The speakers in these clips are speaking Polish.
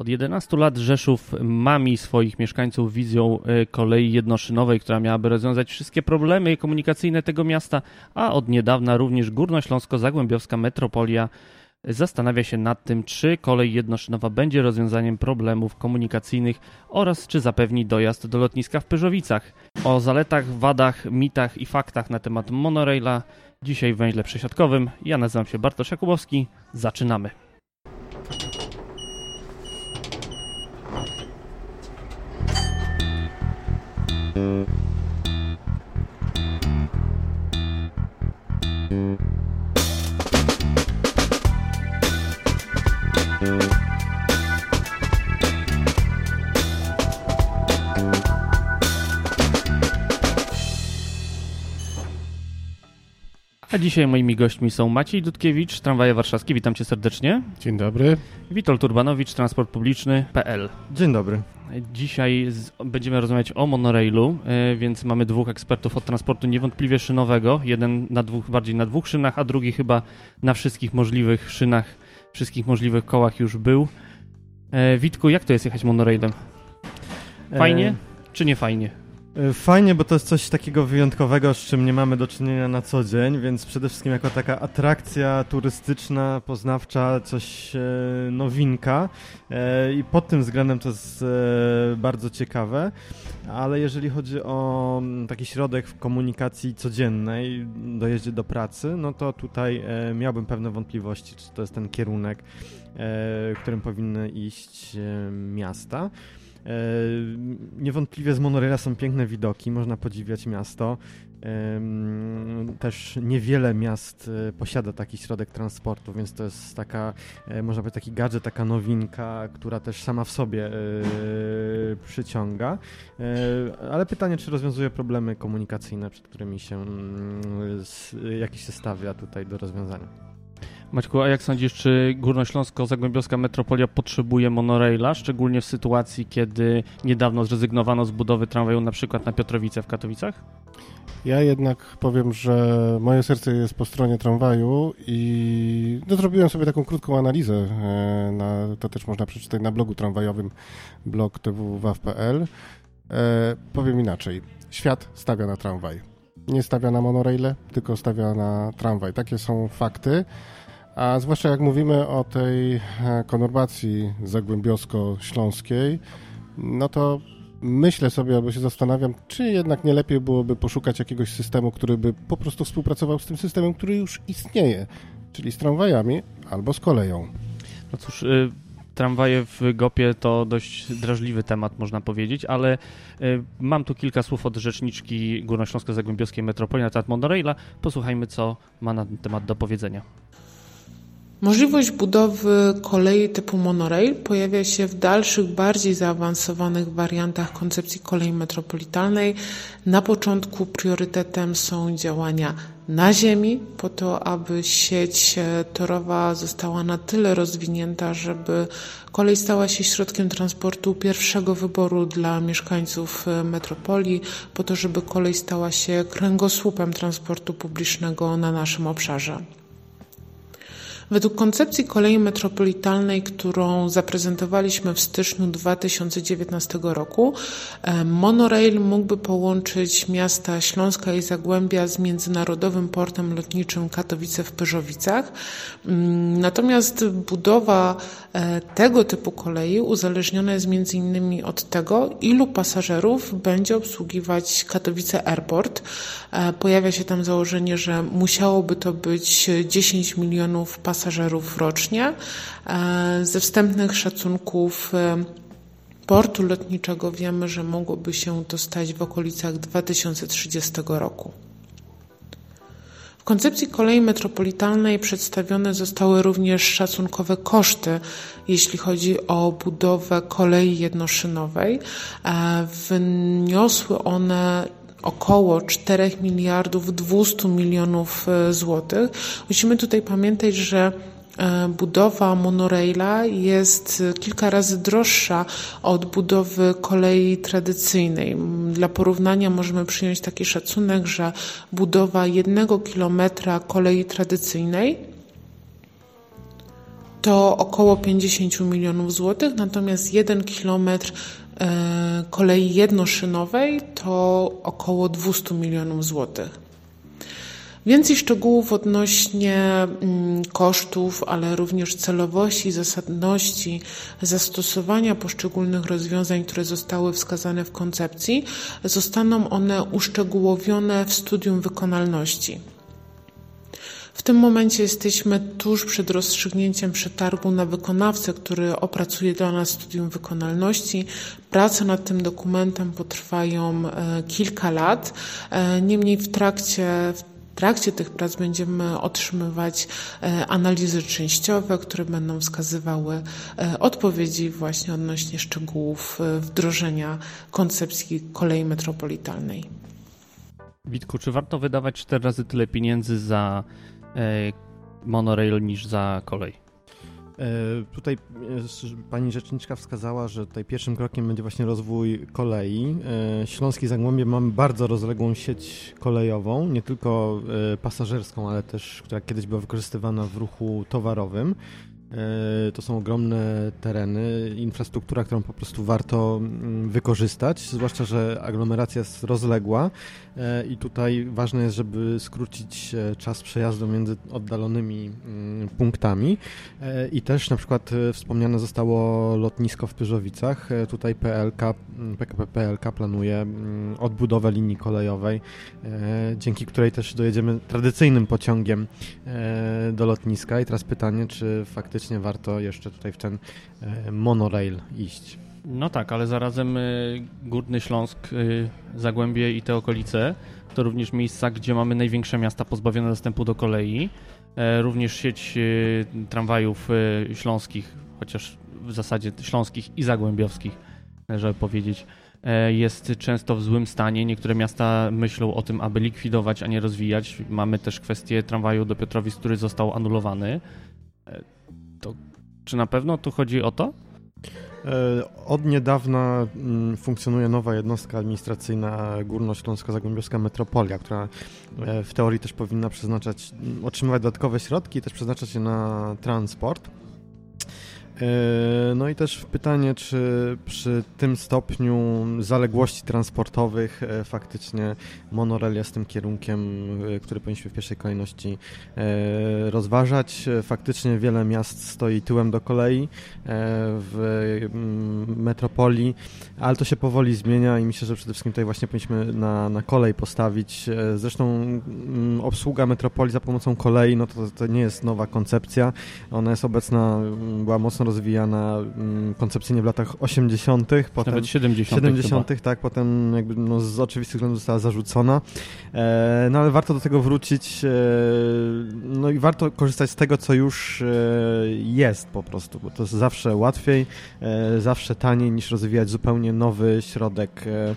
Od 11 lat Rzeszów mami swoich mieszkańców wizją e, kolei jednoszynowej, która miałaby rozwiązać wszystkie problemy komunikacyjne tego miasta, a od niedawna również Górnośląsko-Zagłębiowska metropolia zastanawia się nad tym, czy kolej jednoszynowa będzie rozwiązaniem problemów komunikacyjnych oraz czy zapewni dojazd do lotniska w Pyrzowicach. O zaletach, wadach, mitach i faktach na temat monoraila dzisiaj w węźle przesiadkowym. Ja nazywam się Bartosz Jakubowski. Zaczynamy. Mm-hmm. A dzisiaj moimi gośćmi są Maciej Dudkiewicz, Tramwaje Warszawskie, witam cię serdecznie. Dzień dobry. Witold Turbanowicz, Transport Publiczny.pl. Dzień dobry. Dzisiaj z, będziemy rozmawiać o monorailu, y, więc mamy dwóch ekspertów od transportu niewątpliwie szynowego. Jeden na dwóch, bardziej na dwóch szynach, a drugi chyba na wszystkich możliwych szynach, wszystkich możliwych kołach już był. Y, Witku, jak to jest jechać monorailem? Fajnie e... czy nie fajnie? E, fajnie, bo to jest coś takiego wyjątkowego, z czym nie mamy do czynienia na co dzień, więc przede wszystkim jako taka atrakcja turystyczna, poznawcza, coś e, nowinka e, i pod tym względem to jest bardzo ciekawe, ale jeżeli chodzi o mm, taki środek w komunikacji codziennej, dojeździe do pracy, no to tutaj miałbym pewne wątpliwości, czy to jest ten kierunek, którym powinny iść miasta. E, niewątpliwie z monoraila są piękne widoki, można podziwiać miasto. Też niewiele miast e, posiada taki środek transportu, więc to jest taka, e, można powiedzieć, taki gadżet, taka nowinka, która też sama w sobie przyciąga. Ale pytanie, czy rozwiązuje problemy komunikacyjne, przed którymi się mm, jakiś się stawia tutaj do rozwiązania. Maćku, a jak sądzisz, czy Górnośląsko-Zagłębiowska Metropolia potrzebuje monoraila, szczególnie w sytuacji, kiedy niedawno zrezygnowano z budowy tramwaju na przykład na Piotrowice w Katowicach? Ja jednak powiem, że moje serce jest po stronie tramwaju i no, zrobiłem sobie taką krótką analizę, e, na, to też można przeczytać na blogu tramwajowym blog twwaw.pl. E, powiem inaczej, świat stawia na tramwaj. Nie stawia na monoraile, tylko stawia na tramwaj. Takie są fakty. A zwłaszcza jak mówimy o tej e, konurbacji zagłębiowsko-śląskiej, no to myślę sobie albo się zastanawiam, czy jednak nie lepiej byłoby poszukać jakiegoś systemu, który by po prostu współpracował z tym systemem, który już istnieje, czyli z tramwajami albo z koleją. No cóż, y tramwaje w Gopie to dość drażliwy temat, można powiedzieć, ale y, mam tu kilka słów od rzeczniczki Górnośląsko-Zagłębiowskiej Metropolii na temat monoraila. Posłuchajmy, co ma na ten temat do powiedzenia. Możliwość budowy kolei typu monorail pojawia się w dalszych, bardziej zaawansowanych wariantach koncepcji kolei metropolitalnej. Na początku priorytetem są działania na ziemi, po to, aby sieć torowa została na tyle rozwinięta, żeby kolej stała się środkiem transportu pierwszego wyboru dla mieszkańców metropolii, po to, żeby kolej stała się kręgosłupem transportu publicznego na naszym obszarze. Według koncepcji kolei metropolitalnej, którą zaprezentowaliśmy w styczniu 2019 roku, e, monorail mógłby połączyć miasta Śląska i Zagłębia z międzynarodowym portem lotniczym Katowice w Pyrzowicach. Mm, natomiast budowa e, tego typu kolei uzależniona jest między innymi od tego, ilu pasażerów będzie obsługiwać Katowice Airport. E, pojawia się tam założenie, że musiałoby to być 10 milionów pasażerów pasażerów rocznie. E, ze wstępnych szacunków e, portu lotniczego wiemy, że mogłoby się to stać w okolicach 2030 roku. W koncepcji kolei metropolitalnej przedstawione zostały również szacunkowe koszty, jeśli chodzi o budowę kolei jednoszynowej. E, wyniosły one około 4 miliardów 200 milionów e, złotych. Musimy tutaj pamiętać, że e, budowa monoraila jest kilka razy droższa od budowy kolei tradycyjnej. Dla porównania możemy przyjąć taki szacunek, że budowa jednego kilometra kolei tradycyjnej to około 50 milionów złotych, natomiast jeden kilometr kolei jednoszynowej to około 200 milionów złotych. Więcej szczegółów odnośnie mm, kosztów, ale również celowości, zasadności zastosowania poszczególnych rozwiązań, które zostały wskazane w koncepcji, zostaną one uszczegółowione w studium wykonalności. W tym momencie jesteśmy tuż przed rozstrzygnięciem przetargu na wykonawcę, który opracuje dla nas studium wykonalności. Prace nad tym dokumentem potrwają e, kilka lat. E, niemniej w trakcie, w trakcie tych prac będziemy otrzymywać e, analizy częściowe, które będą wskazywały odpowiedzi właśnie odnośnie szczegółów wdrożenia koncepcji kolei metropolitalnej. Witku, czy warto wydawać cztery razy tyle pieniędzy za monorail niż za kolej. E, tutaj e, pani rzeczniczka wskazała, że tutaj pierwszym krokiem będzie właśnie rozwój kolei. Śląskiej Zagłębie mamy bardzo rozległą sieć kolejową, nie tylko pasażerską, ale też, która kiedyś była wykorzystywana w ruchu towarowym. E, to są ogromne tereny, infrastruktura, którą po prostu warto mm, wykorzystać, zwłaszcza, że aglomeracja jest rozległa e, i tutaj ważne jest, żeby skrócić e, czas przejazdu między oddalonymi mm, punktami i też na przykład wspomniane zostało lotnisko w Pyrzowicach. Tutaj PLK, PKP PLK planuje odbudowę linii kolejowej, dzięki której też dojedziemy tradycyjnym pociągiem do lotniska i teraz pytanie, czy faktycznie faktycznie warto jeszcze tutaj w ten e, monorail iść. No tak, ale zarazem e, Górny Śląsk, e, Zagłębie i te okolice to również miejsca, gdzie mamy największe miasta pozbawione dostępu do kolei. Również sieć tramwajów śląskich, chociaż w zasadzie śląskich i zagłębiowskich, żeby powiedzieć, jest często w złym stanie. Niektóre miasta myślą o tym, aby likwidować, a nie rozwijać. Mamy też kwestię tramwaju do Piotrowic, który został anulowany. To czy na pewno tu chodzi o to? E, od niedawna mm, funkcjonuje nowa jednostka administracyjna Górnośląsko-Zagłębiowska Metropolia, która e, w teorii też powinna przeznaczać, otrzymywać dodatkowe środki i też przeznaczać je na transport. E, no i też pytanie, czy przy tym stopniu zaległości transportowych e, faktycznie monorail jest tym kierunkiem, e, który powinniśmy w pierwszej kolejności rozważać. Faktycznie wiele miast stoi tyłem do kolei w mm, metropolii, ale to się powoli zmienia i myślę, że przede wszystkim tutaj właśnie powinniśmy na, na kolej postawić. Zresztą mm, obsługa metropolii za pomocą kolei, no to, to nie jest nowa koncepcja. Ona jest obecna, mm, była mocno rozwijana mm, koncepcyjnie w latach 80., potem Nawet 70. 70., chyba. tak, potem jakby no, z oczywistych względów została zarzucona. E, no ale warto do tego wrócić. E, no i warto korzystać z tego, co już e, jest po prostu, bo to jest zawsze łatwiej, e, zawsze taniej niż rozwijać zupełnie nowy środek e,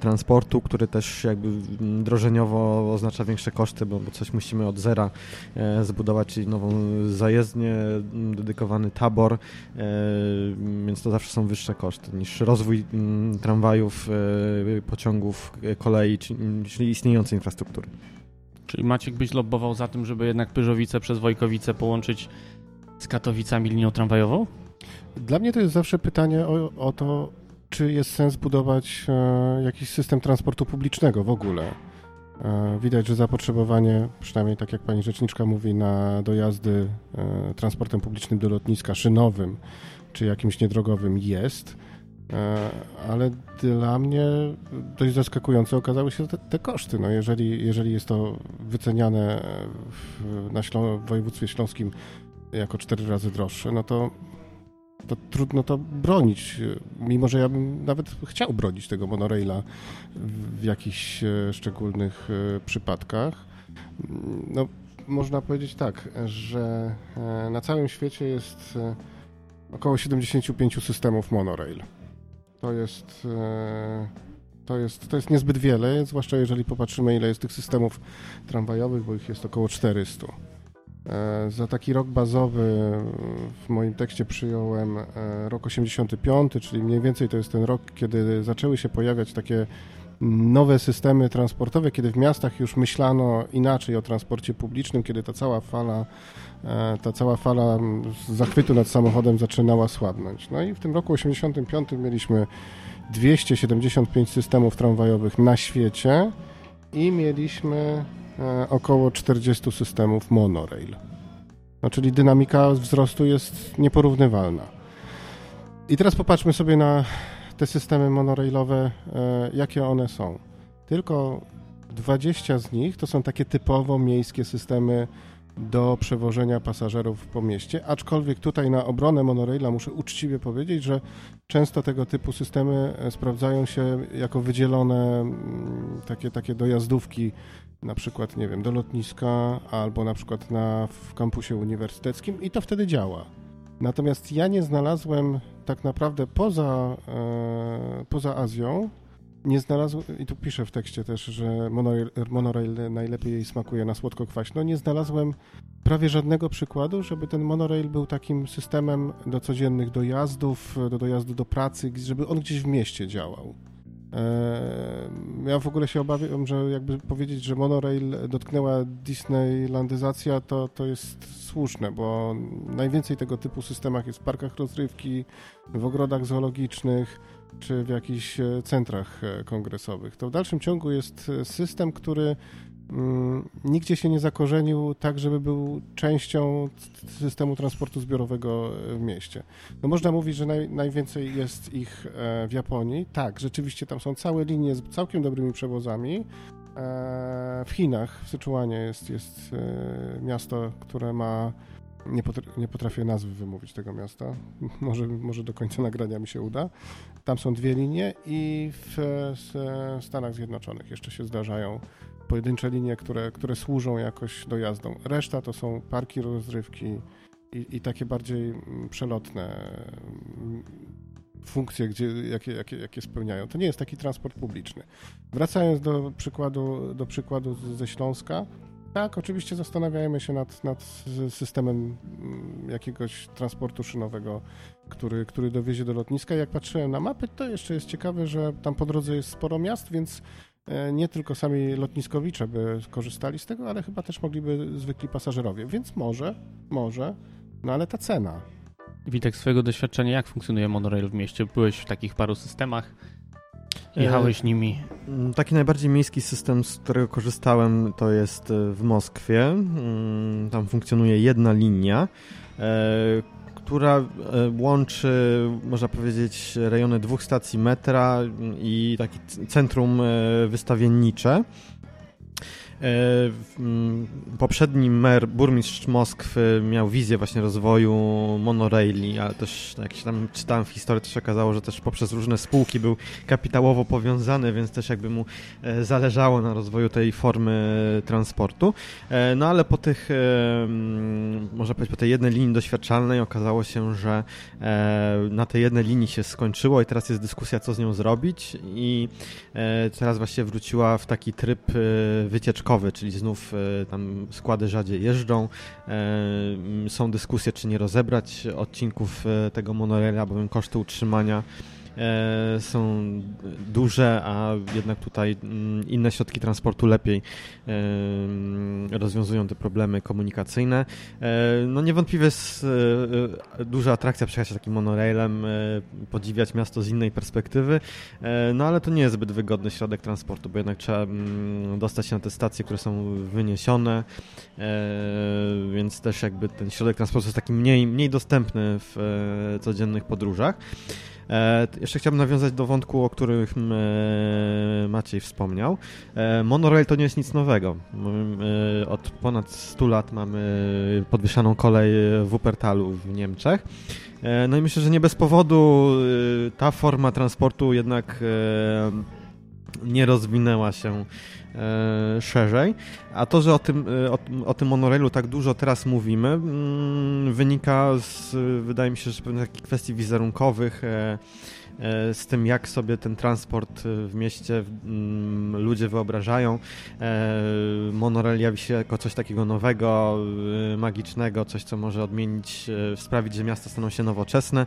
transportu, który też jakby drożeniowo oznacza większe koszty, bo, bo coś musimy od zera e, zbudować, czyli nową zajezdnię, dedykowany tabor, e, więc to zawsze są wyższe koszty niż rozwój tramwajów, pociągów, kolei, czyli istniejącej infrastruktury. Czyli Maciek byś lobbował za tym, żeby jednak Pyżowice przez Wojkowice połączyć z Katowicami linią tramwajową? Dla mnie to jest zawsze pytanie o, o to, czy jest sens budować e, jakiś system transportu publicznego w ogóle. E, widać, że zapotrzebowanie, przynajmniej tak jak pani rzeczniczka mówi, na dojazdy e, transportem publicznym do lotniska szynowym czy jakimś niedrogowym jest, ale dla mnie dość zaskakujące okazały się te, te koszty. No jeżeli, jeżeli jest to wyceniane w, na w województwie śląskim jako cztery razy droższe, no to to trudno to bronić, mimo że ja bym nawet chciał bronić tego monoraila w jakichś e, szczególnych e, przypadkach. No, można powiedzieć tak, że e, na całym świecie jest około 75 systemów monorail. To jest, to jest, to jest niezbyt wiele, zwłaszcza jeżeli popatrzymy, ile jest tych systemów tramwajowych, bo ich jest około 400. E, za taki rok bazowy w moim tekście przyjąłem e, rok 85, czyli mniej więcej to jest ten rok, kiedy zaczęły się pojawiać takie nowe systemy transportowe, kiedy w miastach już myślano inaczej o transporcie publicznym, kiedy ta cała fala, ta cała fala zachwytu nad samochodem zaczynała słabnąć. No i w tym roku 85 mieliśmy 275 systemów tramwajowych na świecie i mieliśmy około 40 systemów monorail. No, czyli dynamika wzrostu jest nieporównywalna. I teraz popatrzmy sobie na te systemy monorailowe, e, jakie one są. Tylko 20 z nich to są takie typowo miejskie systemy do przewożenia pasażerów po mieście, aczkolwiek tutaj na obronę monoraila muszę uczciwie powiedzieć, że często tego typu systemy e, sprawdzają się jako wydzielone mm, takie, takie dojazdówki na przykład, nie wiem, do lotniska albo na przykład na, w kampusie uniwersyteckim i to wtedy działa. Natomiast ja nie znalazłem tak naprawdę poza, e, poza Azją, nie znalazłem, i tu piszę w tekście też, że monorail, monorail najlepiej smakuje na słodko-kwaśno, nie znalazłem prawie żadnego przykładu, żeby ten monorail był takim systemem do codziennych dojazdów, do dojazdu do pracy, żeby on gdzieś w mieście działał. Ja w ogóle się obawiam, że jakby powiedzieć, że monorail dotknęła Disneylandyzacja, to, to jest słuszne, bo najwięcej tego typu systemach jest w parkach rozrywki, w ogrodach zoologicznych czy w jakichś e, centrach e, kongresowych. To w dalszym ciągu jest system, który nigdzie się nie zakorzenił tak, żeby był częścią systemu transportu zbiorowego w mieście. No można mówić, że naj, najwięcej jest ich e, w Japonii. Tak, rzeczywiście tam są całe linie z całkiem dobrymi przewozami. E, w Chinach, w Syczuanie jest, jest e, miasto, które ma nie, potr nie, potrafię nazwy wymówić tego miasta. Może, może do końca nagrania mi się uda. Tam są dwie linie i w, w Stanach Zjednoczonych jeszcze się zdarzają pojedyncze linie, które, które służą jakoś dojazdom. Reszta to są parki rozrywki i, i takie bardziej mm, przelotne mm, funkcje, gdzie, jakie, jakie, jakie spełniają. To nie jest taki transport publiczny. Wracając do przykładu, do przykładu ze Śląska, tak, oczywiście zastanawiajmy się nad, nad systemem mm, jakiegoś transportu szynowego, który, który dowiezie do lotniska. Jak patrzyłem na mapy, to jeszcze jest ciekawe, że tam po drodze jest sporo miast, więc nie tylko sami lotniskowicze by korzystali z tego, ale chyba też mogliby zwykli pasażerowie. Więc może, może, no ale ta cena. Witek, swojego doświadczenia, jak funkcjonuje monorail w mieście? Byłeś w takich paru systemach? Jechałeś e, nimi? Mm, taki najbardziej miejski system, z którego korzystałem, to jest e, w Moskwie. Mm, tam funkcjonuje jedna linia, która e, łączy, można powiedzieć, rejony dwóch stacji metra i takie centrum e, wystawiennicze. E, mm, poprzedni mer, burmistrz Moskwy miał wizję właśnie rozwoju monoraili, ale też jak się tam czytałem w historii, to się okazało, że też poprzez różne spółki był kapitałowo powiązany, więc też jakby mu e, zależało na rozwoju tej formy transportu. E, no ale po tych, mm, można powiedzieć, po tej jednej linii doświadczalnej okazało się, że na tej jednej linii się skończyło i teraz jest dyskusja, co z nią zrobić i teraz właśnie wróciła w taki tryb wycieczkowy czyli znów e, tam składy rzadziej jeżdżą. E, są dyskusje, czy nie rozebrać odcinków e, tego monoraila, bowiem koszty utrzymania są duże, a jednak tutaj mm, inne środki transportu lepiej e, rozwiązują te problemy komunikacyjne. E, no niewątpliwie jest duża atrakcja przejechać się takim monorailem, podziwiać miasto z innej perspektywy, no ale to nie jest zbyt wygodny środek transportu, bo jednak trzeba mm, dostać się na te stacje, które są wyniesione, więc też jakby ten środek transportu jest taki mniej, mniej dostępny w codziennych podróżach. E, jeszcze chciałbym nawiązać do wątku, o którym e, Maciej wspomniał. E, monorail to nie jest nic nowego. E, od ponad 100 lat mamy podwieszaną kolej w Wuppertalu w Niemczech. E, no i myślę, że nie bez powodu e, ta forma transportu jednak nie rozwinęła się e, szerzej. A to, że o tym, e, o, o, tym monorailu tak dużo teraz mówimy, mm, wynika z, wydaje mi się, że pewnych kwestii wizerunkowych, e, e, z tym, jak sobie ten transport w mieście mm, ludzie wyobrażają. Monorail jawi się jako coś takiego nowego, magicznego, coś, co może odmienić, sprawić, że miasta staną się nowoczesne.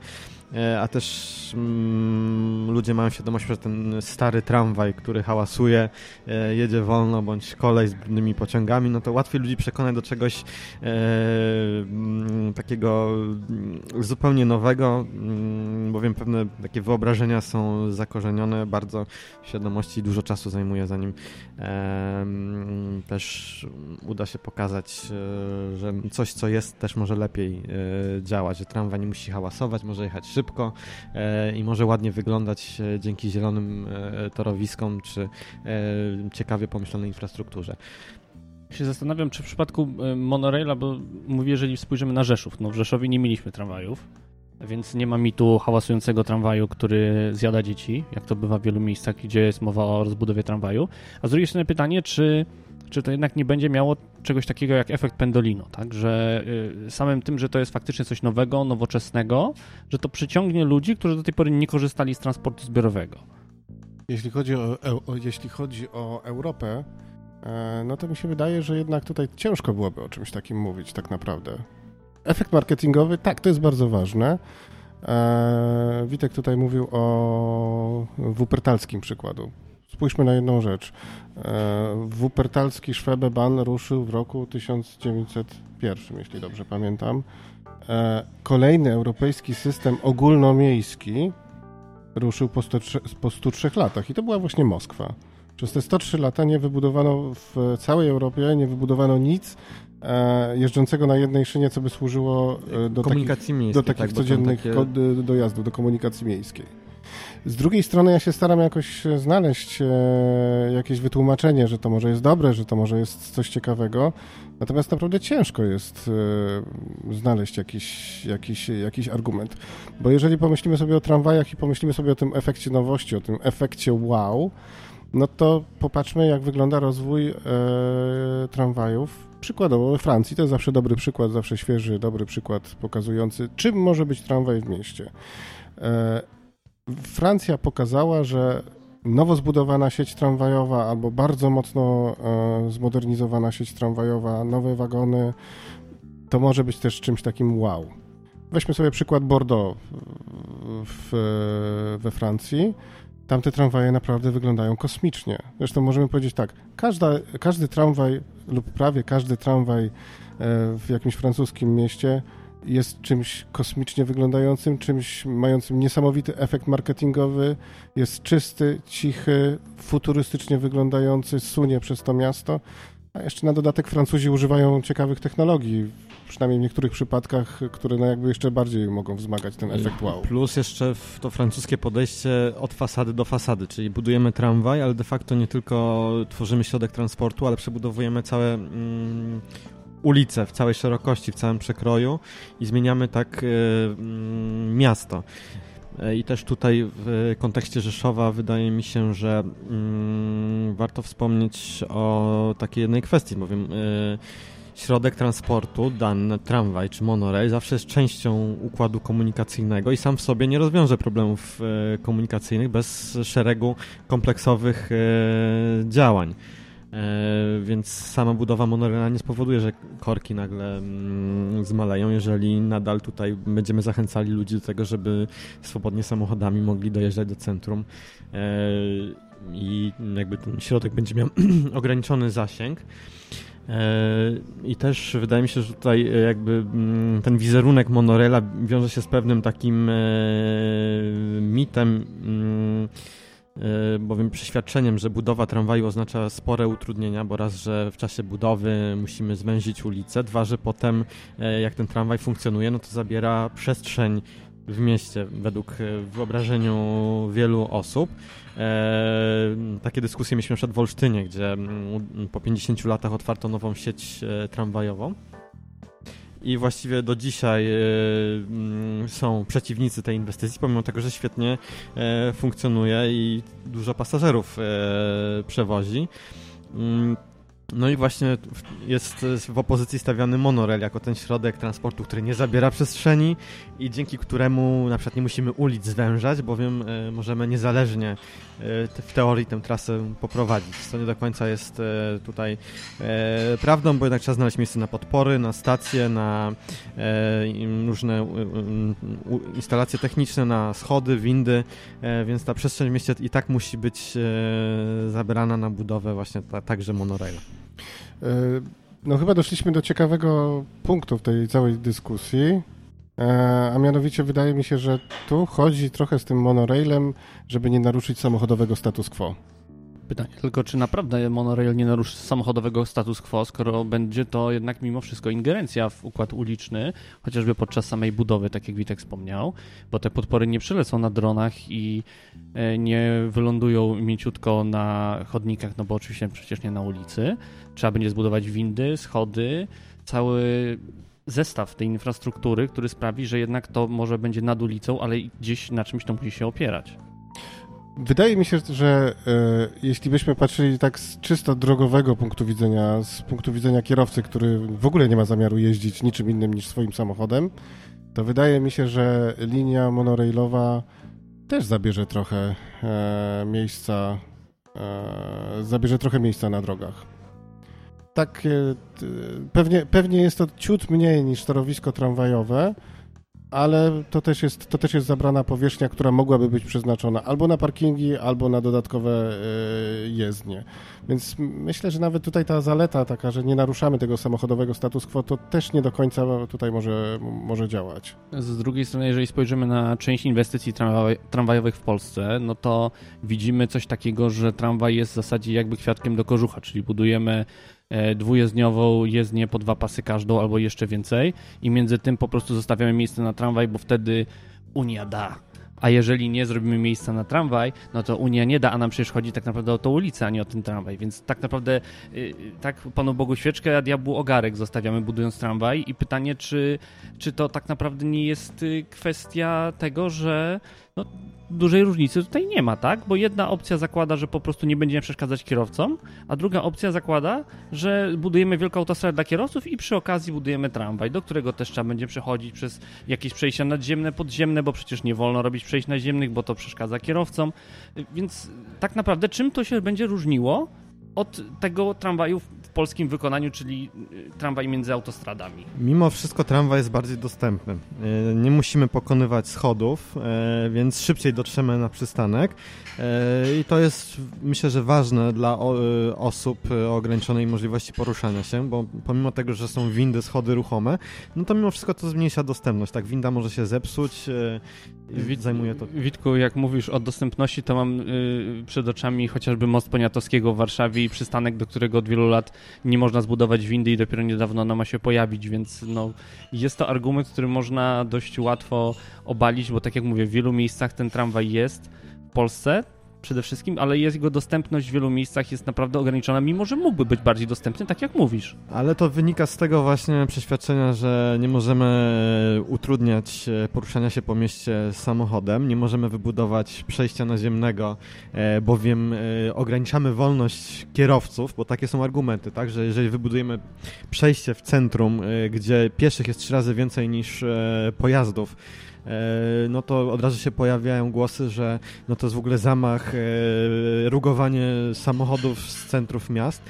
E, a też mm, ludzie mają świadomość, że ten stary tramwaj, który hałasuje, e, jedzie wolno, bądź kolej z brudnymi pociągami, no to łatwiej ludzi przekonać do czegoś e, mm, takiego zupełnie nowego, bowiem pewne takie wyobrażenia są zakorzenione bardzo w świadomości dużo czasu zajmuje, zanim też uda się pokazać, e, że coś, co jest, też może lepiej e, działać, że tramwaj nie musi hałasować, może jechać szybko e, i może ładnie wyglądać dzięki zielonym torowiskom czy ciekawie pomyślonej infrastrukturze. Się zastanawiam, czy w przypadku monoraila, bo mówię, jeżeli spojrzymy na Rzeszów, no w Rzeszowie nie mieliśmy tramwajów, więc nie ma mitu hałasującego tramwaju, który zjada dzieci, jak to bywa w wielu miejscach, gdzie jest mowa o rozbudowie tramwaju. A z drugiej strony pytanie, czy czy to jednak nie będzie miało czegoś takiego jak efekt Pendolino, tak? Że y, samym tym, że to jest faktycznie coś nowego, nowoczesnego, że to przyciągnie ludzi, którzy do tej pory nie korzystali z transportu zbiorowego. Jeśli chodzi o, o jeśli chodzi o Europę, e, no to mi się wydaje, że jednak tutaj ciężko byłoby o czymś takim mówić tak naprawdę. Efekt marketingowy, tak, to jest bardzo ważne. E, Witek tutaj mówił o Wuppertalskim przykładu. Spójrzmy na jedną rzecz. E, Wuppertalski Schwebeban ruszył w roku 1901, jeśli dobrze pamiętam. E, kolejny europejski system ogólnomiejski ruszył po, 103, po 103 latach i to była właśnie Moskwa. Przez te 103 lata nie wybudowano w całej Europie, nie wybudowano nic jeżdżącego na jednej szynie, co by służyło do takich, do takich tak, codziennych takie... dojazdów, do komunikacji miejskiej. Z drugiej strony ja się staram jakoś znaleźć e, jakieś wytłumaczenie, że to może jest dobre, że to może jest coś ciekawego. Natomiast naprawdę ciężko jest e, znaleźć jakiś, jakiś, jakiś argument. Bo jeżeli pomyślimy sobie o tramwajach i pomyślimy sobie o tym efekcie nowości, o tym efekcie wow, no to popatrzmy, jak wygląda rozwój e, tramwajów. Przykładowo we Francji, to jest zawsze dobry przykład, zawsze świeży, dobry przykład pokazujący, czym może być tramwaj w mieście. E, Francja pokazała, że nowo zbudowana sieć tramwajowa albo bardzo mocno e, zmodernizowana sieć tramwajowa, nowe wagony, to może być też czymś takim wow. Weźmy sobie przykład Bordeaux w, we Francji. Tamte tramwaje naprawdę wyglądają kosmicznie. Zresztą możemy powiedzieć tak, każda, każdy tramwaj lub prawie każdy tramwaj e, w jakimś francuskim mieście jest czymś kosmicznie wyglądającym, czymś mającym niesamowity efekt marketingowy, jest czysty, cichy, futurystycznie wyglądający, sunie przez to miasto. A jeszcze na dodatek Francuzi używają ciekawych technologii, przynajmniej w niektórych przypadkach, które no jakby jeszcze bardziej mogą wzmagać ten efekt wow. Plus jeszcze to francuskie podejście od fasady do fasady, czyli budujemy tramwaj, ale de facto nie tylko tworzymy środek transportu, ale przebudowujemy całe mm, ulice w całej szerokości, w całym przekroju i zmieniamy tak mm, miasto. E, I też tutaj w kontekście Rzeszowa wydaje mi się, że mm, warto wspomnieć o takiej jednej kwestii, bowiem y, środek transportu, dany tramwaj czy monorail, zawsze jest częścią układu komunikacyjnego i sam w sobie nie rozwiąże problemów y, komunikacyjnych bez szeregu kompleksowych y, działań. E, więc sama budowa monoraila nie spowoduje, że korki nagle mm, zmaleją, jeżeli nadal tutaj będziemy zachęcali ludzi do tego, żeby swobodnie samochodami mogli dojeżdżać do centrum e, i jakby ten środek będzie miał ograniczony zasięg. E, I też wydaje mi się, że tutaj jakby mm, ten wizerunek monoraila wiąże się z pewnym takim mitem mm, E, bowiem przeświadczeniem, że budowa tramwaju oznacza spore utrudnienia, bo raz, że w czasie budowy musimy zwęzić ulicę, dwa, że potem e, jak ten tramwaj funkcjonuje, no to zabiera przestrzeń w mieście według e, wyobrażeniu wielu osób. Takie dyskusje mieliśmy przed w Olsztynie, gdzie mm, po 50 latach otwarto nową sieć tramwajową i właściwie do dzisiaj e, mm, są przeciwnicy tej inwestycji, pomimo tego, że świetnie e, funkcjonuje i dużo pasażerów e, przewozi. No i właśnie jest w opozycji stawiany monorail jako ten środek transportu, który nie zabiera przestrzeni i dzięki któremu na przykład nie musimy ulic zwężać, bowiem e, możemy niezależnie e, w teorii tę trasę poprowadzić. Co nie do końca jest e, tutaj prawdą, bo jednak trzeba znaleźć miejsce na podpory, na stacje, na różne instalacje techniczne, na schody, windy, więc ta przestrzeń w mieście i tak musi być zabrana na budowę właśnie ta, także monoraila. E, no chyba doszliśmy do ciekawego punktu w tej całej dyskusji, e, a mianowicie wydaje mi się, że tu chodzi trochę z tym monorailem, żeby nie naruszyć samochodowego status quo. Pytanie tylko, czy naprawdę monorail nie naruszy samochodowego status quo, skoro będzie to jednak mimo wszystko ingerencja w układ uliczny, chociażby podczas samej budowy, tak jak Witek wspomniał, bo te podpory nie przylecą na dronach i e, nie wylądują mięciutko na chodnikach, no bo oczywiście przecież nie na ulicy. Trzeba będzie zbudować windy, schody, cały zestaw tej infrastruktury, który sprawi, że jednak to może będzie nad ulicą, ale gdzieś na czymś to musi się opierać. Wydaje mi się, że e, jeśli byśmy patrzyli tak z czysto drogowego punktu widzenia, z punktu widzenia kierowcy, który w ogóle nie ma zamiaru jeździć niczym innym niż swoim samochodem, to wydaje mi się, że linia monorailowa też zabierze trochę e, miejsca, e, zabierze trochę miejsca na drogach. Tak, pewnie, pewnie jest to ciut mniej niż torowisko tramwajowe, ale to też, jest, to też jest zabrana powierzchnia, która mogłaby być przeznaczona albo na parkingi, albo na dodatkowe e, jezdnie. Więc myślę, że nawet tutaj ta zaleta taka, że nie naruszamy tego samochodowego status quo, to też nie do końca tutaj może, może działać. Z drugiej strony, jeżeli spojrzymy na część inwestycji tramwajowych w Polsce, no to widzimy coś takiego, że tramwaj jest w zasadzie jakby kwiatkiem do kożucha, czyli budujemy dwujezdniową jezdnię po dwa pasy każdą albo jeszcze więcej i między tym po prostu zostawiamy miejsce na tramwaj, bo wtedy Unia da. A jeżeli nie zrobimy miejsca na tramwaj, no to Unia nie da, a nam przecież chodzi tak naprawdę o tą ulicę, a nie o ten tramwaj. Więc tak naprawdę y, tak Panu Bogu świeczkę, a diabłu ogarek zostawiamy budując tramwaj i pytanie, czy, czy to tak naprawdę nie jest y, kwestia tego, że no, dużej różnicy tutaj nie ma, tak? Bo jedna opcja zakłada, że po prostu nie będziemy przeszkadzać kierowcom, a druga opcja zakłada, że budujemy wielką autostradę dla kierowców i przy okazji budujemy tramwaj, do którego też trzeba będzie przechodzić przez jakieś przejścia nadziemne, podziemne, bo przecież nie wolno robić przejść naziemnych, bo to przeszkadza kierowcom. Więc tak naprawdę czym to się będzie różniło od tego tramwaju polskim wykonaniu, czyli y, tramwaj między autostradami. Mimo wszystko tramwaj jest bardziej dostępny. Y, nie musimy pokonywać schodów, y, więc szybciej dotrzemy na przystanek. I to jest, myślę, że ważne dla osób o ograniczonej możliwości poruszania się, bo pomimo tego, że są windy, schody ruchome, no to mimo wszystko to zmniejsza dostępność. Tak, winda może się zepsuć, Wit, zajmuje to. Witku, jak mówisz o dostępności, to mam przed oczami chociażby most Poniatowskiego w Warszawie i przystanek, do którego od wielu lat nie można zbudować windy i dopiero niedawno ona ma się pojawić, więc no, jest to argument, który można dość łatwo obalić, bo tak jak mówię, w wielu miejscach ten tramwaj jest w Polsce, przede wszystkim, ale jego dostępność w wielu miejscach jest naprawdę ograniczona, mimo że mógłby być bardziej dostępny, tak jak mówisz. Ale to wynika z tego właśnie przeświadczenia, że nie możemy e, utrudniać e, poruszania się po mieście samochodem, nie możemy wybudować przejścia naziemnego, e, bowiem ograniczamy wolność kierowców, bo takie są argumenty, tak, że jeżeli wybudujemy przejście w centrum, gdzie pieszych jest trzy razy więcej niż pojazdów, E, no to od razu się pojawiają głosy, że no to jest w ogóle zamach, e, rugowanie samochodów z centrów miast.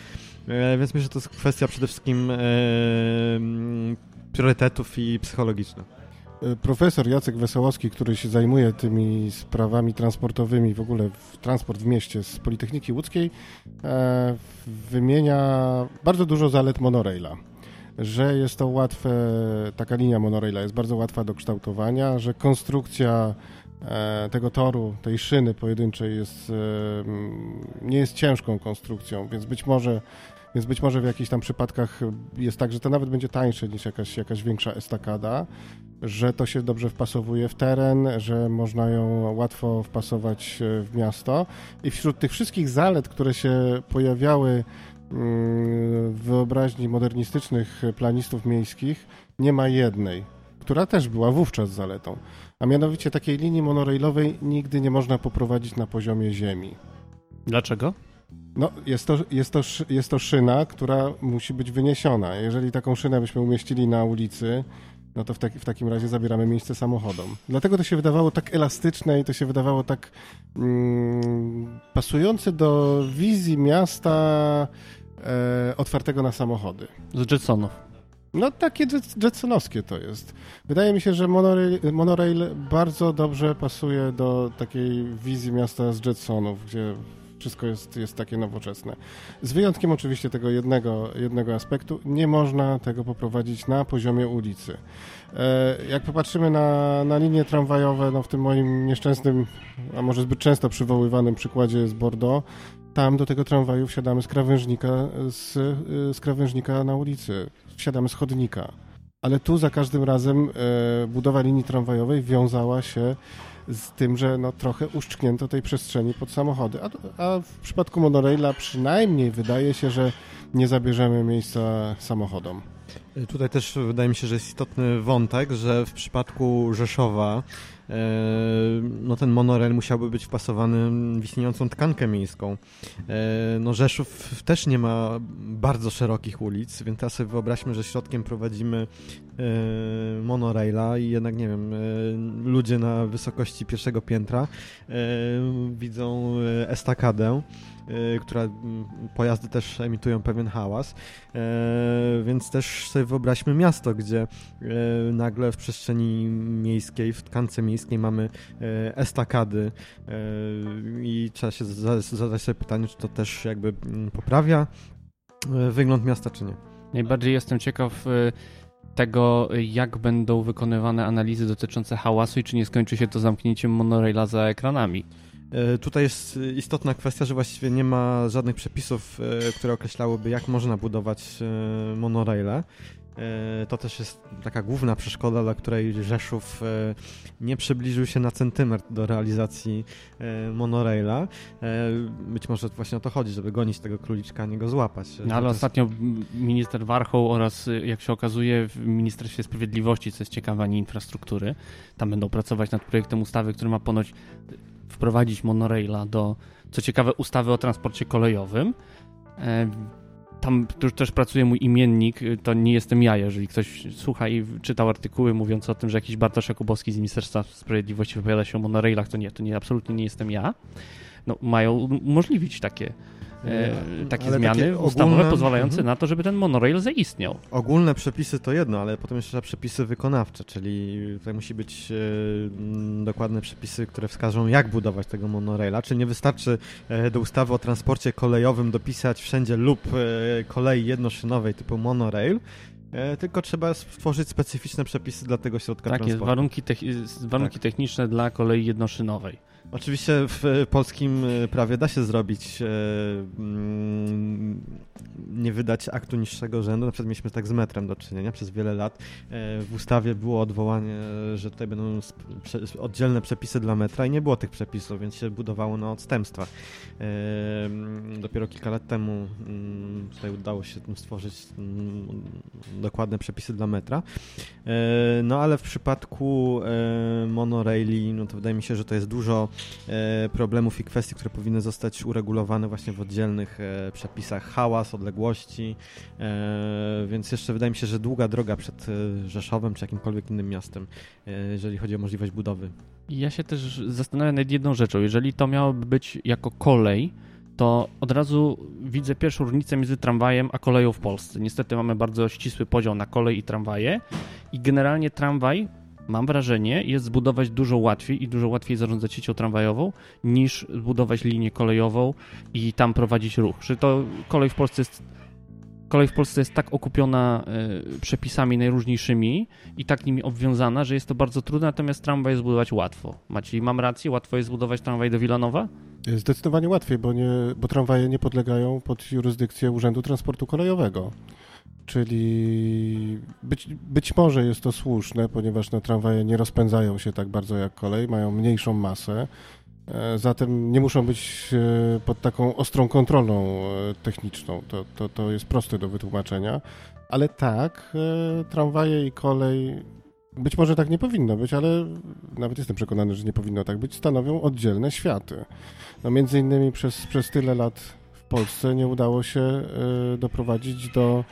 E, więc myślę, że to jest kwestia przede wszystkim priorytetów i psychologicznych. Profesor Jacek Wesołowski, który się zajmuje tymi sprawami transportowymi, w ogóle w transport w mieście z Politechniki Łódzkiej, wymienia bardzo dużo zalet monoraila że jest to łatwe, taka linia monoraila jest bardzo łatwa do kształtowania, że konstrukcja e, tego toru, tej szyny pojedynczej jest, e, nie jest ciężką konstrukcją, więc być może więc być może w jakichś tam przypadkach jest tak, że to nawet będzie tańsze niż jakaś, jakaś większa estakada, że to się dobrze wpasowuje w teren, że można ją łatwo wpasować e, w miasto. I wśród tych wszystkich zalet, które się pojawiały wyobraźni modernistycznych planistów miejskich nie ma jednej, która też była wówczas zaletą. A mianowicie takiej linii monorailowej nigdy nie można poprowadzić na poziomie ziemi. Dlaczego? No, jest to, jest, to, jest to szyna, która musi być wyniesiona. Jeżeli taką szynę byśmy umieścili na ulicy, no to w, taki, w takim razie zabieramy miejsce samochodom. Dlatego to się wydawało tak elastyczne i to się wydawało tak mm, pasujące do wizji miasta e, otwartego na samochody. Z Jetsonów. No takie Jetsonowskie to jest. Wydaje mi się, że monorail, monorail bardzo dobrze pasuje do takiej wizji miasta z Jetsonów, gdzie wszystko jest, jest takie nowoczesne. Z wyjątkiem oczywiście tego jednego, jednego aspektu, nie można tego poprowadzić na poziomie ulicy. E, jak popatrzymy na, na linie tramwajowe, no w tym moim nieszczęsnym, a może zbyt często przywoływanym przykładzie z Bordeaux, tam do tego tramwaju wsiadamy z krawężnika, z, z krawężnika na ulicy, wsiadamy z chodnika. Ale tu za każdym razem e, budowa linii tramwajowej wiązała się z tym, że no, trochę uszczknięto tej przestrzeni pod samochody. A, a w przypadku monoraila przynajmniej wydaje się, że nie zabierzemy miejsca samochodom. Tutaj też wydaje mi się, że jest istotny wątek, że w przypadku Rzeszowa no ten monorail musiałby być wpasowany w istniejącą tkankę miejską. E, no Rzeszów też nie ma bardzo szerokich ulic, więc teraz sobie wyobraźmy, że środkiem prowadzimy e, monoraila i jednak, nie wiem, ludzie na wysokości pierwszego piętra widzą estakadę, która pojazdy też emitują pewien hałas, więc też sobie wyobraźmy miasto, gdzie nagle w przestrzeni miejskiej, w tkance miejskiej mamy estakady i trzeba się zadać sobie pytanie, czy to też jakby mm, poprawia wygląd miasta, czy nie. Najbardziej jestem ciekaw tego, jak będą wykonywane analizy dotyczące hałasu i czy nie skończy się to zamknięciem monoraila za ekranami. Tutaj jest istotna kwestia, że właściwie nie ma żadnych przepisów, które określałyby, jak można budować monoraile. E, to też jest taka główna przeszkoda, dla której Rzeszów e, nie przybliżył się na centymetr do realizacji e, monoraila. Być może właśnie o to chodzi, żeby gonić tego króliczka, a nie go złapać. No, ale ostatnio minister Warchoł oraz, jak się okazuje, w Ministerstwie Sprawiedliwości, co jest ciekawe, ani infrastruktury, tam będą pracować nad projektem ustawy, który ma ponoć wprowadzić monoraila do, co ciekawe, ustawy o transporcie kolejowym tam już też pracuje mój imiennik, to nie jestem ja, jeżeli ktoś słucha i czytał artykuły mówiące o tym, że jakiś Bartosz Jakubowski z Ministerstwa Sprawiedliwości wypowiada się o monorailach, to nie, to nie, absolutnie nie jestem ja. No, mają umożliwić takie E, takie ale zmiany takie ustawowe ogólne... pozwalające mhm. na to, żeby ten monorail zaistniał. Ogólne przepisy to jedno, ale potem jeszcze przepisy wykonawcze, czyli tutaj musi być e, dokładne przepisy, które wskażą, jak budować tego monoraila, czyli nie wystarczy e, do ustawy o transporcie kolejowym dopisać wszędzie lub e, kolei jednoszynowej typu monorail, e, tylko trzeba stworzyć specyficzne przepisy dla tego środka tak transportu. Tak warunki, warunki tak. techniczne dla kolei jednoszynowej. Oczywiście w polskim e, prawie da się zrobić, e, mm, nie wydać aktu niższego rzędu. Na przykład mieliśmy tak z metrem do czynienia przez wiele lat. E, w ustawie było odwołanie, że tutaj będą oddzielne przepisy dla metra i nie było tych przepisów, więc się budowało na odstępstwach. Mm, dopiero kilka lat temu mm, tutaj udało się stworzyć dokładne przepisy dla metra. No ale w przypadku monoraili, no to wydaje mi się, że to jest dużo E, problemów i kwestii, które powinny zostać uregulowane właśnie w oddzielnych e, przepisach. Hałas, odległości, e, więc jeszcze wydaje mi się, że długa droga przed Rzeszowem czy jakimkolwiek innym miastem, jeżeli chodzi o możliwość budowy. Ja się też zastanawiam nad jedną rzeczą. Jeżeli to miałoby być jako kolej, to od razu widzę pierwszą różnicę między tramwajem a koleją w Polsce. Niestety mamy bardzo ścisły podział na kolej i tramwaje i generalnie tramwaj mam wrażenie, jest zbudować dużo łatwiej i dużo łatwiej zarządzać siecią tramwajową niż zbudować linię kolejową i tam prowadzić ruch. Że to kolej w Polsce jest kolej w Polsce jest tak okupiona y, przepisami najróżniejszymi i tak nimi obwiązana, że jest to bardzo trudne, natomiast tramwaj zbudować łatwo. Macie, mam rację? Łatwo jest zbudować tramwaj do Wilanowa? Zdecydowanie łatwiej, bo, nie, bo tramwaje nie podlegają pod jurysdykcję Urzędu Transportu Kolejowego. Czyli być, być może jest to słuszne, ponieważ no, tramwaje nie rozpędzają się tak bardzo jak kolej, mają mniejszą masę, e, zatem nie muszą być e, pod taką ostrą kontrolą e, techniczną. To, to, to jest proste do wytłumaczenia. Ale tak, tramwaje i kolej, być może tak nie powinno być, ale nawet jestem przekonany, że nie powinno tak być, stanowią oddzielne światy. No między innymi przez, przez tyle lat Polsce nie udało się doprowadzić do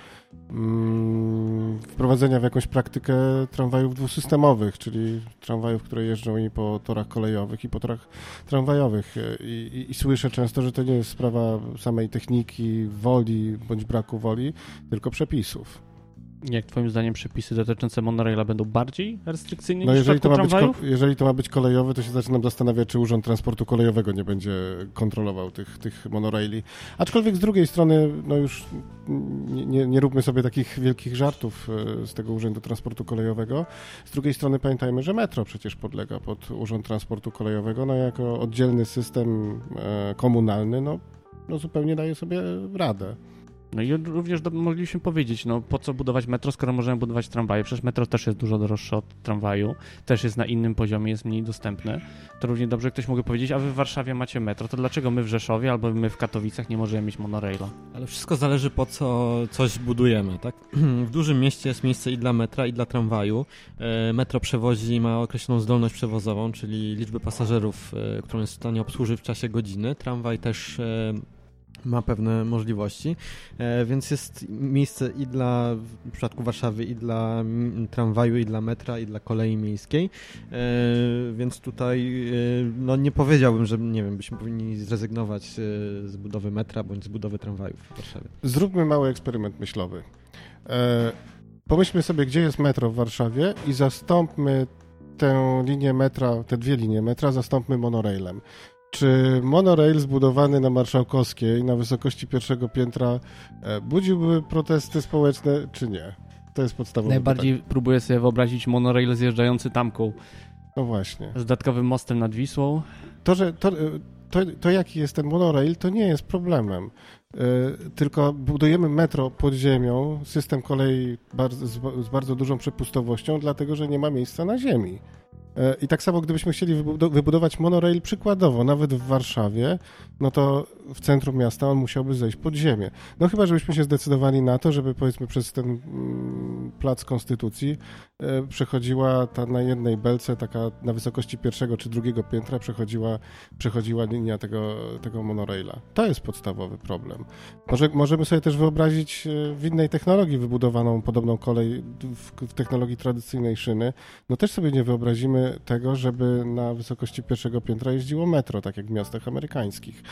wprowadzenia w jakąś praktykę tramwajów dwusystemowych, czyli tramwajów, które jeżdżą i po torach kolejowych, i po torach tramwajowych. I, i, I, słyszę często, że to nie jest sprawa samej techniki, woli bądź braku woli, tylko przepisów. Jak twoim zdaniem przepisy dotyczące monoraila będą bardziej restrykcyjne no, niż jeżeli to, ma być, jeżeli to ma być kolejowy, to się zaczynam zastanawiać, czy Urząd Transportu Kolejowego nie będzie kontrolował tych, tych monoraili. Aczkolwiek z drugiej strony, no już nie, nie, nie róbmy sobie takich wielkich żartów e, z tego Urzędu Transportu Kolejowego. Z drugiej strony pamiętajmy, że metro przecież podlega pod Urząd Transportu Kolejowego, no jako oddzielny system e, komunalny, no, no zupełnie daje sobie radę. No i również do, mogliśmy powiedzieć, no po co budować metro, skoro możemy budować tramwaje? Przecież metro też jest dużo droższe od tramwaju, też jest na innym poziomie, jest mniej dostępne. To równie dobrze ktoś mógł powiedzieć, a wy w Warszawie macie metro, to dlaczego my w Rzeszowie albo my w Katowicach nie możemy mieć monoraila? Ale wszystko zależy po co coś budujemy, tak? W dużym mieście jest miejsce i dla metra, i dla tramwaju. E, metro przewozi, ma określoną zdolność przewozową, czyli liczbę pasażerów, e, którą jest w stanie obsłużyć w czasie godziny. Tramwaj też e, ma pewne możliwości, e, więc jest miejsce i dla, w przypadku Warszawy, i dla tramwaju, i dla metra, i dla kolei miejskiej, e, więc tutaj e, no nie powiedziałbym, że nie wiem, byśmy powinni zrezygnować z budowy metra, bądź z budowy tramwajów w Warszawie. Zróbmy mały eksperyment myślowy. Pomyślmy sobie, gdzie jest metro w Warszawie i zastąpmy tę linię metra, te dwie linie metra, zastąpmy monorailem. Czy monorail zbudowany na Marszałkowskiej na wysokości pierwszego piętra e, budziłby protesty społeczne, czy nie? To jest podstawowe Najbardziej pytanie. próbuję sobie wyobrazić monorail zjeżdżający tamką. No właśnie. Z dodatkowym mostem nad Wisłą. To, że to, to, to jaki jest ten monorail, to nie jest problemem. Yy, tylko budujemy metro pod ziemią, system kolei bardzo, z, z bardzo dużą przepustowością, dlatego że nie ma miejsca na ziemi. E, I tak samo, gdybyśmy chcieli wybudować monorail przykładowo, nawet w Warszawie, no to w centrum miasta on musiałby zejść pod ziemię. No chyba, żebyśmy się zdecydowali na to, żeby powiedzmy przez ten mm, plac Konstytucji e, przechodziła ta na jednej belce, taka na wysokości pierwszego czy drugiego piętra przechodziła, przechodziła linia tego, tego monoraila. To jest podstawowy problem. Może, możemy sobie też wyobrazić e, w innej technologii wybudowaną podobną kolej w, w technologii tradycyjnej szyny. No też sobie nie wyobrazimy tego, żeby na wysokości pierwszego piętra jeździło metro, tak jak w miastach amerykańskich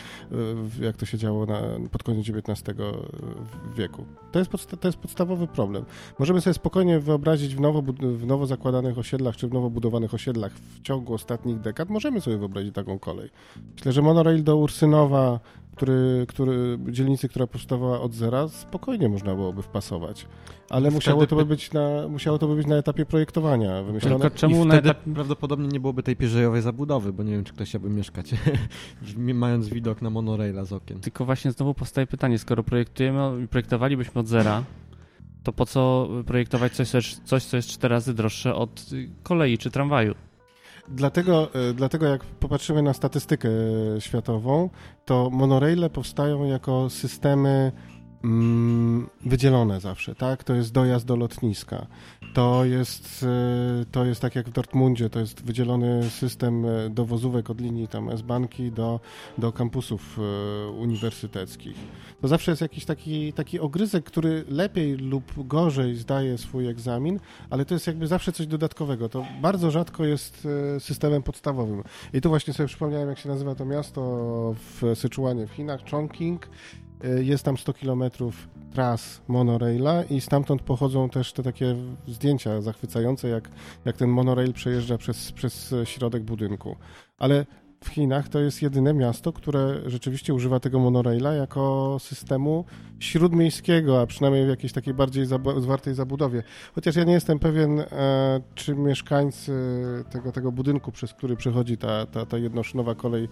jak to się działo na, pod koniec XIX wieku. To jest, to jest podstawowy problem. Możemy sobie spokojnie wyobrazić w nowo, w nowo zakładanych osiedlach, czy w nowo budowanych osiedlach w ciągu ostatnich dekad, możemy sobie wyobrazić taką kolej. Myślę, że monorail do Ursynowa, który, który, dzielnicy, która powstawała od zera, spokojnie można byłoby wpasować. Ale musiało to, by być na, musiało to by być na etapie projektowania wymyślone. Tylko czemu I wtedy etap... prawdopodobnie nie byłoby tej pierzejowej zabudowy, bo nie wiem, czy ktoś chciałby mieszkać, mając widok na monoraila z okien. Tylko właśnie znowu powstaje pytanie, skoro projektujemy, projektowalibyśmy od zera, to po co projektować coś, coś, co jest cztery razy droższe od kolei czy tramwaju? Dlatego, e, dlatego jak popatrzymy na statystykę światową, to monoraile powstają jako systemy wydzielone zawsze, tak? To jest dojazd do lotniska. To jest, e, to jest tak jak w Dortmundzie, to jest wydzielony system e, dowozówek od linii tam S-Banki do, do kampusów uniwersyteckich. To zawsze jest jakiś taki, taki ogryzek, który lepiej lub gorzej zdaje swój egzamin, ale to jest jakby zawsze coś dodatkowego. To bardzo rzadko jest systemem podstawowym. I tu właśnie sobie przypomniałem, jak się nazywa to miasto w Syczuanie w Chinach, Chongqing. Y, jest tam 100 kilometrów tras monoraila i stamtąd pochodzą też te takie zdjęcia zachwycające, jak, jak ten monorail przejeżdża przez, przez środek budynku. Ale w Chinach to jest jedyne miasto, które rzeczywiście używa tego monoraila jako systemu śródmiejskiego, a przynajmniej w jakiejś takiej bardziej zwartej zabudowie. Chociaż ja nie jestem pewien, e, czy mieszkańcy tego, tego budynku, przez który przechodzi ta, ta, ta jednoszynowa kolej,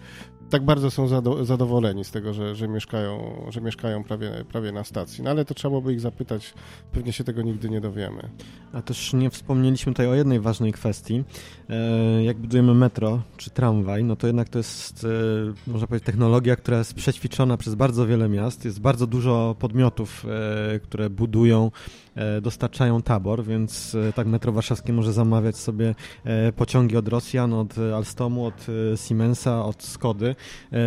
tak bardzo są zadowoleni z tego, że, że mieszkają, że mieszkają prawie, prawie na stacji. No ale to trzeba by ich zapytać, pewnie się tego nigdy nie dowiemy. A też nie wspomnieliśmy tutaj o jednej ważnej kwestii. E, jak budujemy metro czy tramwaj, no to jednak to jest, e, można powiedzieć, technologia, która jest przećwiczona przez bardzo wiele miast. Jest bardzo dużo podmiotów, e, które budują, dostarczają tabor, więc e, tak metro warszawskie może zamawiać sobie pociągi od Rosjan, od Alstomu, od Siemensa, od Skody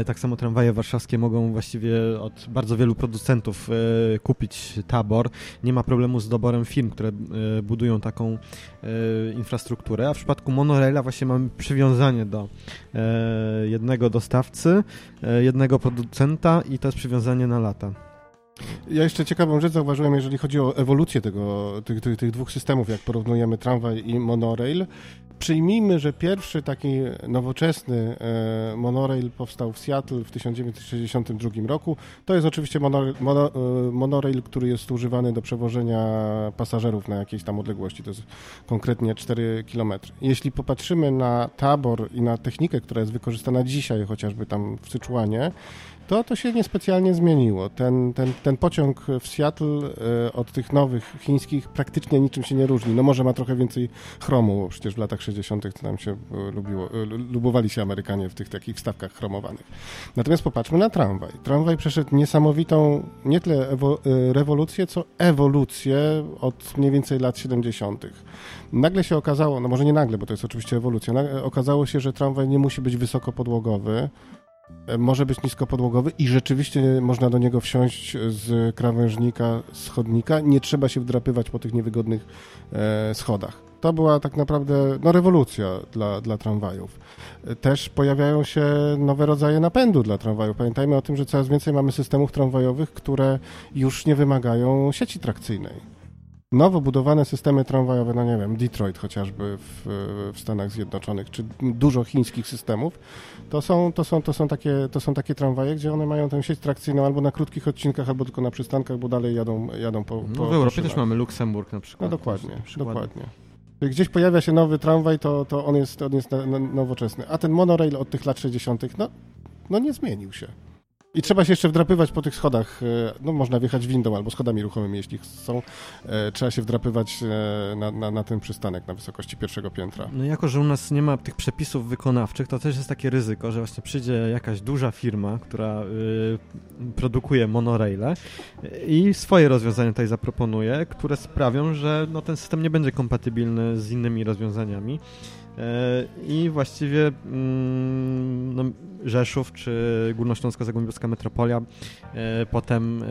Tak samo tramwaje warszawskie mogą właściwie od bardzo wielu producentów kupić tabor. Nie ma problemu z doborem firm, które budują taką infrastrukturę, a w przypadku monoraila właśnie mamy przywiązanie do jednego dostawcy, jednego producenta i to jest przywiązanie na lata. Ja jeszcze ciekawą rzecz zauważyłem, jeżeli chodzi o ewolucję tego, tych, tych, tych dwóch systemów, jak porównujemy tramwaj i monorail. Przyjmijmy, że pierwszy taki nowoczesny e, monorail powstał w Seattle w 1962 roku. To jest oczywiście monorail, mono, e, monorail, który jest używany do przewożenia pasażerów na jakiejś tam odległości, to jest konkretnie 4 km. Jeśli popatrzymy na tabor i na technikę, która jest wykorzystana dzisiaj, chociażby tam w Syczuanie, to to się niespecjalnie zmieniło. Ten, ten, ten pociąg w Seattle e, od tych nowych chińskich praktycznie niczym się nie różni. No może ma trochę więcej chromu, przecież w latach 60. to nam się e, lubiło, e, lubowali się Amerykanie w tych takich wstawkach chromowanych. Natomiast popatrzmy na tramwaj. Tramwaj przeszedł niesamowitą nie tyle rewolucję, co ewolucję od mniej więcej lat 70. Nagle się okazało, no może nie nagle, bo to jest oczywiście ewolucja, okazało się, że tramwaj nie musi być wysokopodłogowy, może być niskopodłogowy i rzeczywiście można do niego wsiąść z krawężnika, schodnika. Nie trzeba się wdrapywać po tych niewygodnych e, schodach. To była tak naprawdę no, rewolucja dla, dla tramwajów. E, też pojawiają się nowe rodzaje napędu dla tramwajów. Pamiętajmy o tym, że coraz więcej mamy systemów tramwajowych, które już nie wymagają sieci trakcyjnej nowo budowane systemy tramwajowe, no nie wiem, Detroit chociażby w, w, Stanach Zjednoczonych, czy dużo chińskich systemów, to są, to, są, to, są takie, to są takie tramwaje, gdzie one mają tę sieć trakcyjną albo na krótkich odcinkach, albo tylko na przystankach, bo dalej jadą, jadą po, no, W Europie po też mamy Luksemburg na przykład. No dokładnie, dokładnie. Gdzieś pojawia się nowy tramwaj, to, to on jest, on jest nowoczesny. A ten monorail od tych lat 60., no, no nie zmienił się. I trzeba się jeszcze wdrapywać po tych schodach. E, no, można wjechać windą albo schodami ruchomymi, jeśli są. E, trzeba się wdrapywać e, na, na, na ten przystanek na wysokości pierwszego piętra. No jako, że u nas nie ma tych przepisów wykonawczych, to też jest takie ryzyko, że właśnie przyjdzie jakaś duża firma, która produkuje monoraile i swoje rozwiązania tutaj zaproponuje, które sprawią, że no, ten system nie będzie kompatybilny z innymi rozwiązaniami. E, I właściwie mm, no, Rzeszów czy Górnośląsko-Zagłębiowska Metropolia e, potem e,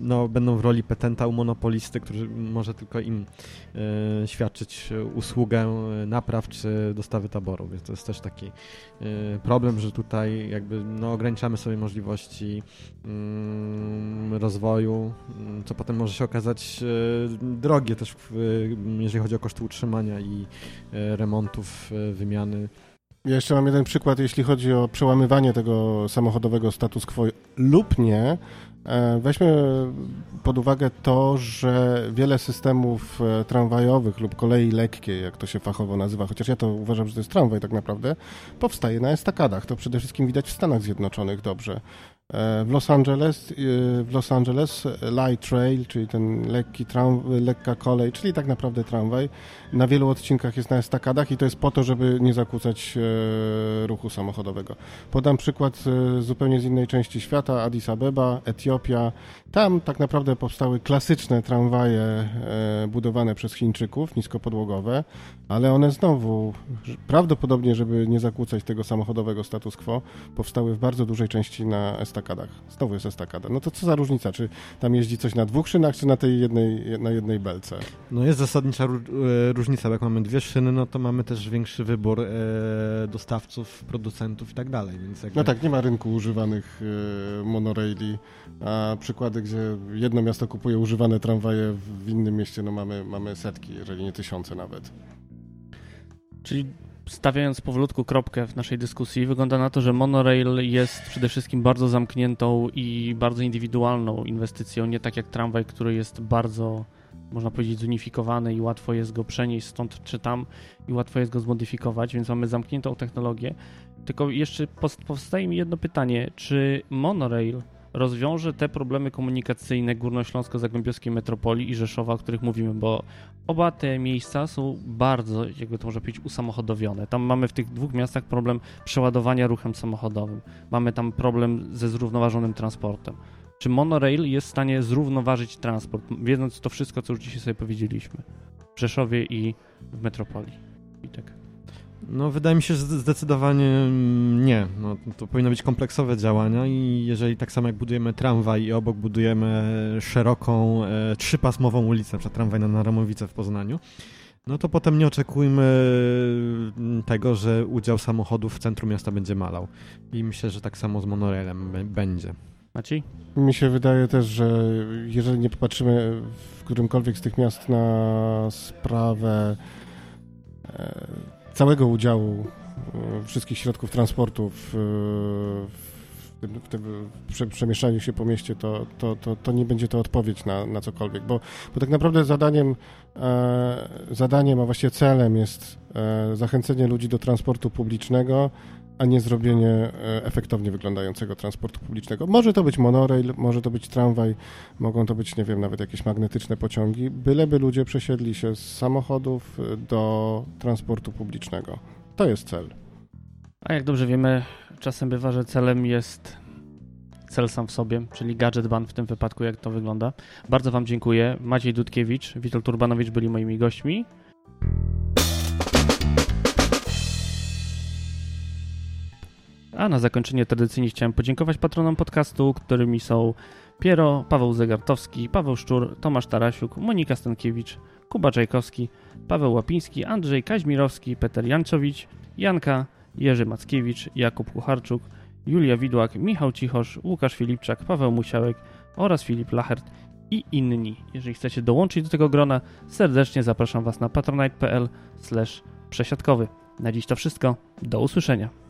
no, będą w roli petenta u monopolisty, który może tylko im świadczyć usługę napraw czy dostawy taboru. Więc to jest też taki problem, że tutaj jakby no, ograniczamy sobie możliwości mm, rozwoju, co potem może się okazać drogie też, jeżeli chodzi o koszty utrzymania i remontów, e, wymiany. Ja jeszcze mam jeden przykład, jeśli chodzi o przełamywanie tego samochodowego status quo lub nie. E, weźmy pod uwagę to, że wiele systemów e, tramwajowych lub kolei lekkiej, jak to się fachowo nazywa, chociaż ja to uważam, że to jest tramwaj tak naprawdę, powstaje na estakadach. To przede wszystkim widać w Stanach Zjednoczonych dobrze. E, w Los Angeles, w Los Angeles light trail, czyli ten lekki tram, lekka kolej, czyli tak naprawdę tramwaj, na wielu odcinkach jest na estakadach i to jest po to, żeby nie zakłócać ruchu samochodowego. Podam przykład zupełnie z innej części świata, Addis Abeba, Etiopia. Tam tak naprawdę powstały klasyczne tramwaje budowane przez Chińczyków, niskopodłogowe, ale one znowu, prawdopodobnie, żeby nie zakłócać tego samochodowego status quo, powstały w bardzo dużej części na estakadach. Znowu jest estakada. No to co za różnica, czy tam jeździ coś na dwóch szynach, czy na tej jednej, na jednej belce? No jest zasadnicza e, różnica, bo jak mamy dwie szyny, no to mamy też większy wybór e, dostawców, producentów i tak dalej. Więc jakby... No tak, nie ma rynku używanych e, monoraili, a przykłady, gdzie jedno miasto kupuje używane tramwaje, w innym mieście no mamy, mamy setki, jeżeli nie tysiące nawet. Czyli stawiając powolutku kropkę w naszej dyskusji, wygląda na to, że monorail jest przede wszystkim bardzo zamkniętą i bardzo indywidualną inwestycją, nie tak jak tramwaj, który jest bardzo, można powiedzieć, zunifikowany i łatwo jest go przenieść stąd czy tam i łatwo jest go zmodyfikować, więc mamy zamkniętą technologię. Tylko jeszcze powstaje mi jedno pytanie, czy monorail rozwiąże te problemy komunikacyjne Górnośląsko-Zagłębiowskiej Metropolii i Rzeszowa, o których mówimy, bo oba te miejsca są bardzo, jakby to może powiedzieć, usamochodowione. Tam mamy w tych dwóch miastach problem przeładowania ruchem samochodowym. Mamy tam problem ze zrównoważonym transportem. Czy monorail jest w stanie zrównoważyć transport, wiedząc to wszystko, co już dzisiaj sobie powiedzieliśmy w Rzeszowie i w Metropolii? Witek. No, wydaje mi się, że zdecydowanie mm, nie. No, to powinno być kompleksowe działania i jeżeli tak samo jak budujemy tramwaj i obok budujemy szeroką, e, trzypasmową ulicę, na przykład tramwaj na Naramowicę w Poznaniu, no to potem nie oczekujmy mm, tego, że udział samochodów w centrum miasta będzie malał. I myślę, że tak samo z monorailem będzie. Maciej? Mi się wydaje też, że jeżeli nie popatrzymy w którymkolwiek z tych miast na sprawę e, całego udziału e, wszystkich środków transportu w, w, tym, w tym przemieszczaniu się po mieście, to, to, to, to nie będzie to odpowiedź na, na cokolwiek, bo, bo tak naprawdę zadaniem, e, zadaniem, a właściwie celem jest e, zachęcenie ludzi do transportu publicznego, a nie zrobienie e, efektownie wyglądającego transportu publicznego. Może to być monorail, może to być tramwaj, mogą to być, nie wiem, nawet jakieś magnetyczne pociągi, byleby ludzie przesiedli się z samochodów e, do transportu publicznego. To jest cel. A jak dobrze wiemy, czasem bywa, że celem jest cel sam w sobie, czyli gadżet ban w tym wypadku, jak to wygląda. Bardzo Wam dziękuję. Maciej Dudkiewicz, Witold Urbanowicz byli moimi gośćmi. A na zakończenie tradycyjnie chciałem podziękować patronom podcastu, którymi są Piero, Paweł Zegartowski, Paweł Szczur, Tomasz Tarasiuk, Monika Stankiewicz, Kuba Czajkowski, Paweł Łapiński, Andrzej Kaźmirowski, Peter Janczowicz, Janka, Jerzy Mackiewicz, Jakub Kucharczuk, Julia Widłak, Michał Cichosz, Łukasz Filipczak, Paweł Musiałek oraz Filip Lachert i inni. Jeżeli chcecie dołączyć do tego grona, serdecznie zapraszam Was na patronite.pl przesiadkowy. Na dziś to wszystko. Do usłyszenia.